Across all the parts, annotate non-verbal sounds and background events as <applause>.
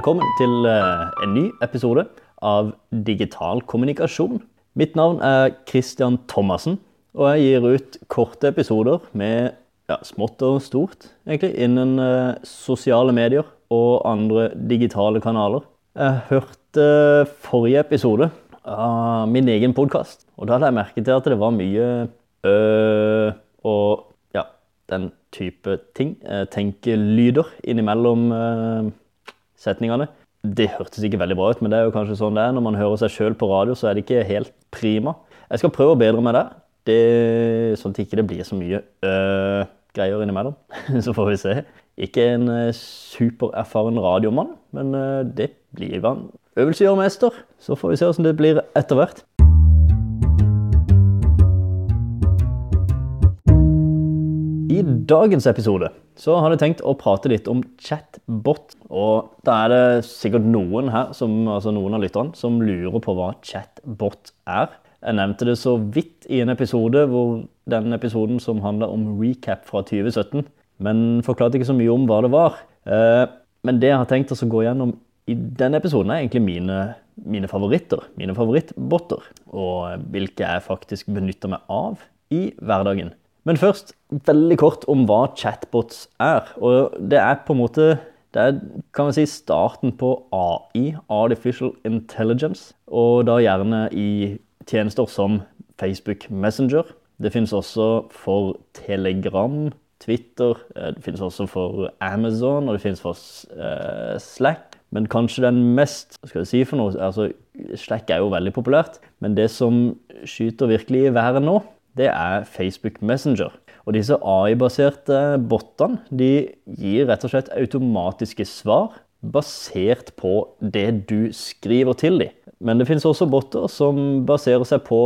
Velkommen til eh, en ny episode av Digital kommunikasjon. Mitt navn er Christian Thomassen, og jeg gir ut korte episoder med ja, smått og stort, egentlig, innen eh, sosiale medier og andre digitale kanaler. Jeg hørte forrige episode av min egen podkast, og da hadde jeg merket til at det var mye øh og ja, den type ting. Eh, Tenkelyder innimellom eh, setningene. Det hørtes ikke veldig bra ut, men det er jo kanskje sånn det er. Når man hører seg sjøl på radio, så er det ikke helt prima. Jeg skal prøve å bedre meg der, det, sånn at det ikke blir så mye øh greier innimellom. <laughs> Så får vi se. Ikke en eh, supererfaren radiomann, men eh, det blir han. Øvelse gjør mester. Så får vi se hvordan det blir etter hvert. I dagens episode så har jeg tenkt å prate litt om chatbot. Og da er det sikkert noen her, som, altså noen av lytterne, som lurer på hva chatbot er. Jeg nevnte det så vidt i en episode, hvor den episoden som handler om recap fra 2017, men forklarte ikke så mye om hva det var. Eh, men det jeg har tenkt å gå gjennom i denne episoden er egentlig mine, mine favoritter, mine favorittbotter, og hvilke jeg faktisk benytter meg av i hverdagen. Men først veldig kort om hva chatbots er. Og det er på en måte det er kan man si, starten på AI, Artificial Intelligence. Og da gjerne i tjenester som Facebook Messenger. Det finnes også for Telegram, Twitter, eh, det finnes også for Amazon, og det finnes for uh, Slack. Men kanskje den mest skal jeg si for noe, altså Slack er jo veldig populært, men det som skyter virkelig i været nå, det er Facebook Messenger. Og disse AI-baserte botene de gir rett og slett automatiske svar basert på det du skriver til dem. Men det finnes også botter som baserer seg på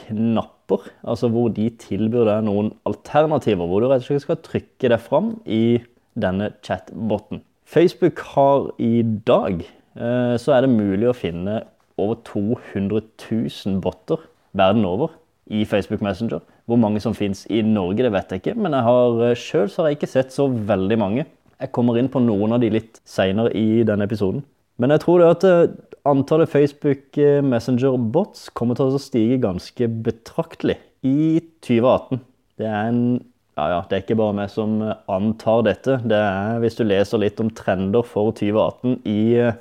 knapper, altså hvor de tilbyr deg noen alternativer, hvor du rett og slett skal trykke deg fram i denne chatboten. Facebook har i dag eh, så er det mulig å finne over 200 000 botter verden over i Facebook Messenger. Hvor mange som finnes i Norge, det vet jeg ikke, men jeg har eh, selv har jeg ikke sett så veldig mange. Jeg kommer inn på noen av de litt senere i denne episoden. Men jeg tror det at eh, antallet Facebook eh, Messenger-bots kommer til å stige ganske betraktelig i 2018. Det er en ja, ja, det er ikke bare meg som antar dette. Det er, hvis du leser litt om trender for 2018 i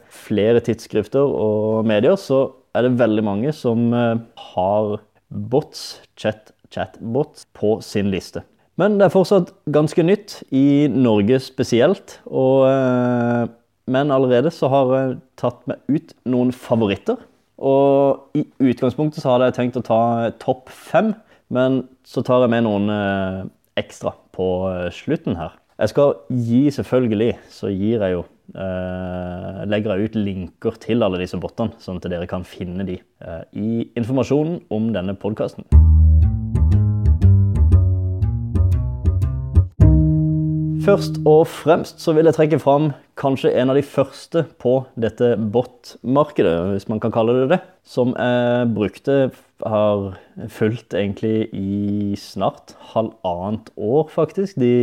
flere tidsskrifter og medier, så er det veldig mange som har bots, chat, chatbots, på sin liste. Men det er fortsatt ganske nytt, i Norge spesielt. Og, eh, men allerede så har jeg tatt meg ut noen favoritter. Og i utgangspunktet så hadde jeg tenkt å ta topp fem, men så tar jeg med noen eh, ekstra på eh, slutten her. Jeg skal gi, selvfølgelig, så gir jeg jo Uh, legger jeg ut linker til alle disse botene, sånn at dere kan finne de uh, i informasjonen om denne podkasten. Først og fremst så vil jeg trekke fram kanskje en av de første på dette bot-markedet, hvis man kan kalle det det, som jeg brukte, har fulgt egentlig i snart halvannet år, faktisk. De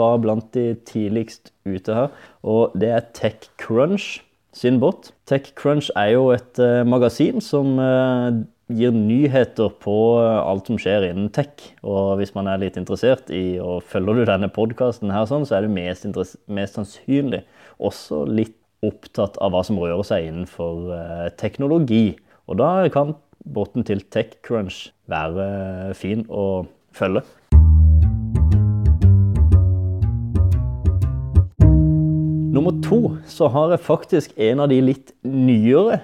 var blant de tidligst ute her, og det er TechCrunch sin bot. TechCrunch er jo et uh, magasin som uh, gir nyheter på alt som skjer innen tech. Og hvis man er litt interessert i, og følger du denne podkasten her, sånn, så er du mest, mest, sannsynlig også litt opptatt av hva som rører seg innenfor uh, teknologi. Og da kan båten til TechCrunch være fin å følge. Nummer to så har jeg faktisk en av de litt nyere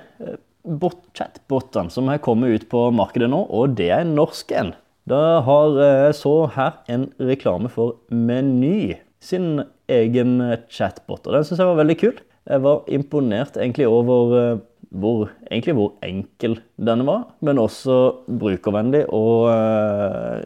chatbotene som har kommet ut på markedet nå, og det er en norsk en. Da har jeg så her en reklame for Meny sin egen chatbot, og den syns jeg var veldig kul. Jeg var imponert egentlig over eh, hvor, egentlig hvor enkel denne var, men også brukervennlig og uh,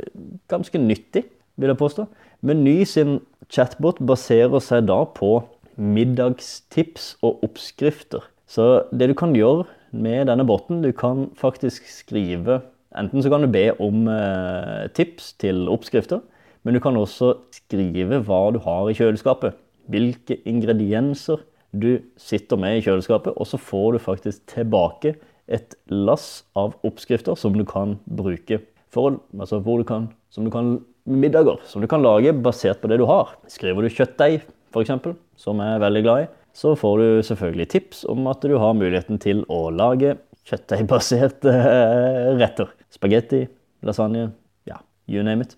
ganske nyttig, vil jeg påstå. Meny sin chatbot baserer seg da på middagstips og oppskrifter. Så det du kan gjøre med denne botten. Du kan faktisk skrive Enten så kan du be om eh, tips til oppskrifter, men du kan også skrive hva du har i kjøleskapet. Hvilke ingredienser du sitter med i kjøleskapet, og så får du faktisk tilbake et lass av oppskrifter som du kan bruke for, altså du kan, som du kan middager som du kan lage basert på det du har. Skriver du kjøttdeig, f.eks., som jeg er veldig glad i, så får du selvfølgelig tips om at du har muligheten til å lage kjøttdeigbaserte eh, retter. Spagetti, lasagne, ja, you name it.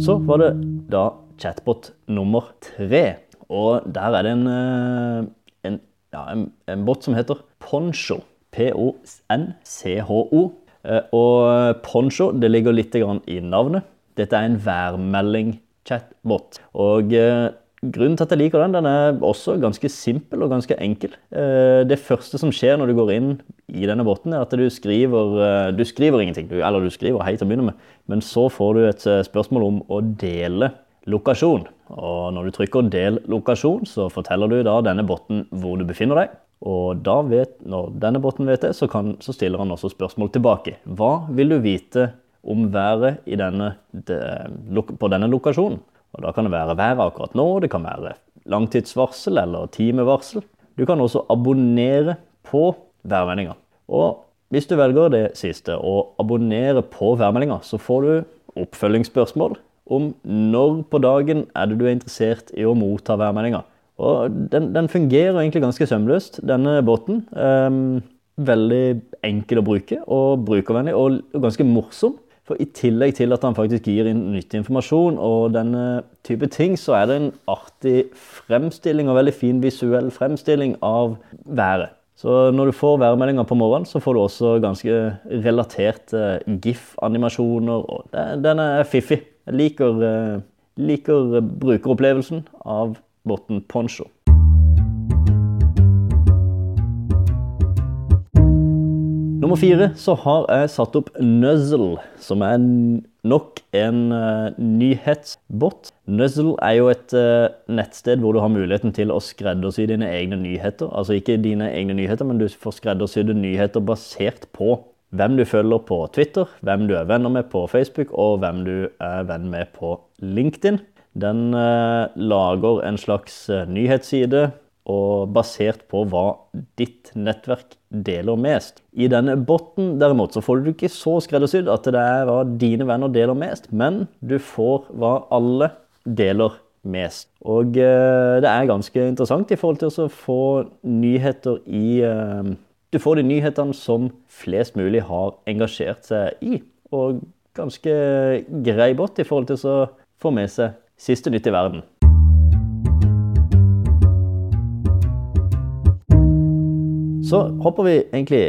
Så var det da chatbot nummer tre. Og der er det en, eh, en, ja, en, en bot som heter Poncho. P-O-N-C-H-O. Eh, og Poncho det ligger litt i navnet. Dette er en værmelding-chatbot. Og eh, grunnen til at jeg liker den, den er også ganske simpel og ganske enkel. Det første som skjer når du går inn i denne boten, er at du skriver, du skriver ingenting. Eller du skriver hei til å begynne med, men så får du et spørsmål om å dele lokasjon. Og når du trykker 'del lokasjon', så forteller du da denne botten hvor du befinner deg. Og da vet, når denne botten vet det, så, kan, så stiller han også spørsmål tilbake. Hva vil du vite om været denne, de, på denne lokasjonen? Og Da kan det være været akkurat nå, det kan være langtidsvarsel eller timevarsel. Du kan også abonnere på værmeldinga. Og hvis du velger det siste, å abonnere på værmeldinga, så får du oppfølgingsspørsmål om når på dagen er det du er interessert i å motta værmeldinga. Og den, den fungerer egentlig ganske sømløst, denne båten. Um, veldig enkel å bruke og brukervennlig og ganske morsom. For i tillegg til at han faktisk gir inn nyttig informasjon og denne type ting, så er det en artig fremstilling og veldig fin visuell fremstilling av været. Så når du får værmeldinger på morgenen, så får du også ganske relaterte GIF-animasjoner. og Den er fiffig. Jeg liker, eh, liker brukeropplevelsen av Botten Poncho. Nummer fire så har jeg satt opp Nuzzle, som er nok en uh, nyhetsbot. Nuzzle er jo et uh, nettsted hvor du har muligheten til å skreddersy dine egne nyheter. Altså ikke dine egne nyheter, men du får skreddersydde nyheter basert på hvem du følger på Twitter, hvem du er venner med på Facebook, og hvem du er venn med på LinkedIn. Den uh, lager en slags nyhetsside og basert på hva ditt nettverk deler mest. I denne botten derimot så får du ikke så skreddersydd at det er hva dine venner deler mest, men du får hva alle deler mest. Og eh, det er ganske interessant i forhold til å få nyheter i eh, du får de nyhetene som flest mulig har engasjert seg i. Og ganske grei bot i forhold til å få med seg siste nytt i verden. Så hopper vi egentlig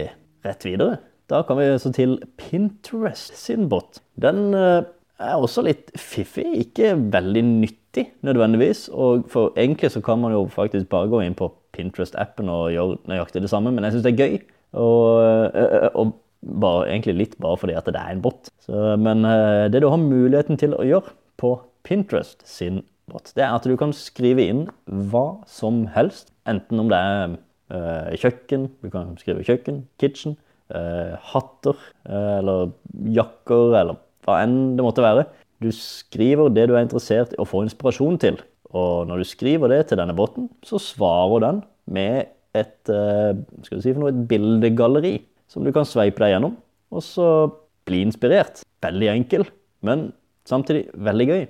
rett videre. Da kan vi så til Pinterest sin bot. Den eh, er også litt fiffig, ikke veldig nyttig nødvendigvis. Og for egentlig så kan man jo faktisk bare gå inn på Pinterest-appen og gjøre nøyaktig det samme, men jeg syns det er gøy. Og, og, bare, egentlig litt bare fordi at det er en bot. Så, men det du har muligheten til å gjøre på Pinterest sin bot, det er at du kan skrive inn hva som helst. Enten om det er kjøkken, du kan skrive kjøkken, kitchen, uh, hatter uh, eller jakker eller hva enn det måtte være. Du skriver det du er interessert i å få inspirasjon til. Og når du skriver det til denne botten, så svarer den med et, eh, skal du si for noe, et bildegalleri som du kan sveipe deg gjennom. Og så bli inspirert. Veldig enkel, men samtidig veldig gøy.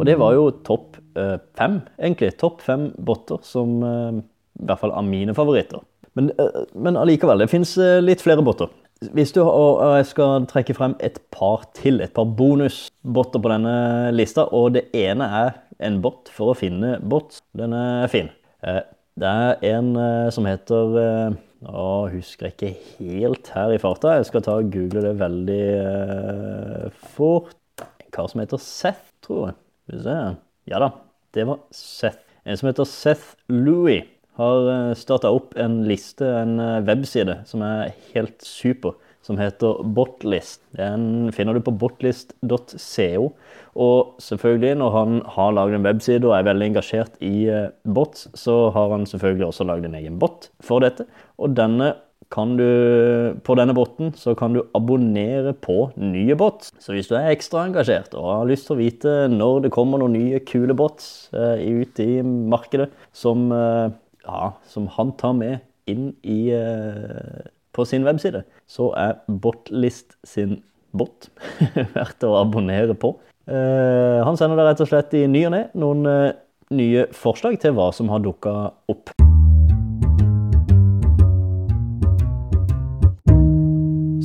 Og det var jo topp eh, fem, egentlig. Topp fem botter som eh, i hvert fall av mine favoritter. Men, men allikevel, det fins litt flere botter. Hvis du og jeg skal trekke frem et par til, et par bonusbotter på denne lista, og det ene er en bot for å finne bots. Den er fin. Eh, det er en eh, som heter eh, Nå husker jeg ikke helt her i farta. Jeg skal ta og google det veldig fort. En kar som heter Seth, tror jeg. Skal vi se. Ja da, det var Seth. En som heter Seth Louie har eh, starta opp en liste, en eh, webside, som er helt super. Som heter Botlist. Den finner du på botlist.co. Og selvfølgelig, når han har lagd en webside og er veldig engasjert i eh, bots, så har han selvfølgelig også lagd en egen bot for dette. Og denne kan du, på denne botten så kan du abonnere på nye bots. Så hvis du er ekstra engasjert og har lyst til å vite når det kommer noen nye kule bots eh, ut i markedet som, eh, ja, som han tar med inn i, eh, på sin webside, så er Botlist sin bot <laughs> verdt å abonnere på. Eh, han sender deg rett og slett i ny og ne noen eh, nye forslag til hva som har dukka opp.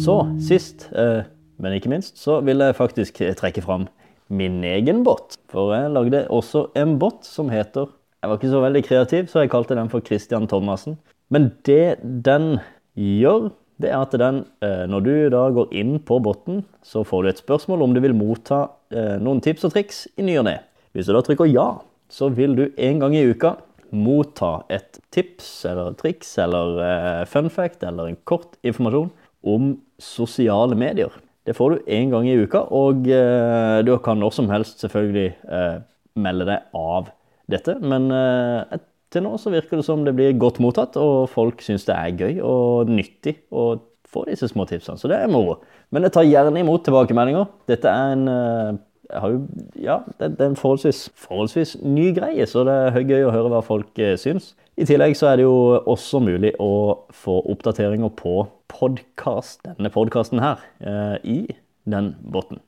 Så sist, eh, men ikke minst, så vil jeg faktisk trekke fram min egen bot. For jeg lagde også en bot som heter Jeg var ikke så veldig kreativ, så jeg kalte den for Christian Thomassen. Men det den gjør, det er at den, eh, når du da går inn på botten, så får du et spørsmål om du vil motta eh, noen tips og triks i ny og ne. Hvis du da trykker ja, så vil du en gang i uka motta et tips eller triks eller fun fact eller en kort informasjon om sosiale medier. Det får du én gang i uka, og eh, du kan når som helst selvfølgelig eh, melde deg av dette. Men eh, til nå så virker det som det blir godt mottatt, og folk syns det er gøy og nyttig å få disse små tipsene. Så det er moro. Men jeg tar gjerne imot tilbakemeldinger. Dette er en jo, ja, det, det, er en forholdsvis, forholdsvis, ny greie, så det er gøy å høre hva folk eh, syns. I tillegg så er det jo også mulig å få oppdateringer på podcast, denne podkasten her eh, i den botten.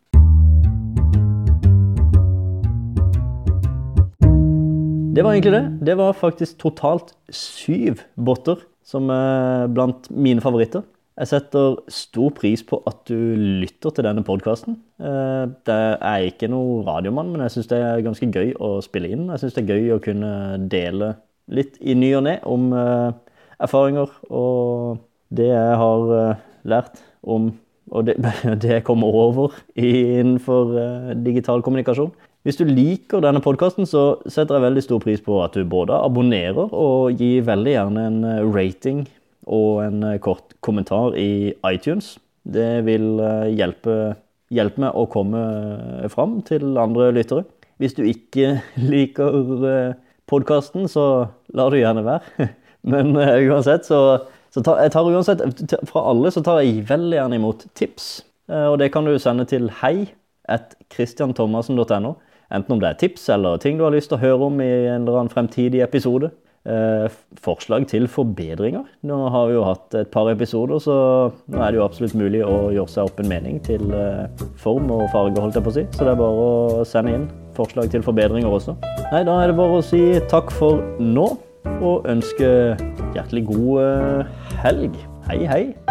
Det var egentlig det. Det var faktisk totalt syv botter som er blant mine favoritter. Jeg setter stor pris på at du lytter til denne podkasten. Eh, det er ikke noe radiomann, men jeg syns det er ganske gøy å spille inn. Jeg syns det er gøy å kunne dele litt i ny og ne om uh, erfaringer og det jeg har uh, lært om og det, <laughs> det, jeg kommer over innenfor digital kommunikasjon. Hvis du liker denne podkasten, så setter jeg veldig stor pris på at du både abonnerer og gir veldig gjerne en rating og en kort kommentar i iTunes. Det vil hjelpe, hjelpe meg å komme fram til andre lyttere. Hvis du ikke <laughs> liker podkasten, så lar du gjerne være. <laughs> Men uansett, så, så tar, jeg tar uansett Fra alle så tar jeg veldig gjerne imot tips. Og det kan du sende til hei. Enten om det er tips eller ting du har lyst til å høre om i en eller annen fremtidig episode. Uh, forslag til forbedringer. Nå har vi jo hatt et par episoder, så nå er det jo absolutt mulig å gjøre seg opp en mening til form og farge, holdt jeg på å si. Så det er bare å sende inn forslag til forbedringer også. Nei, da er det bare å si takk for nå, og ønske hjertelig god eh, helg. Hei, hei.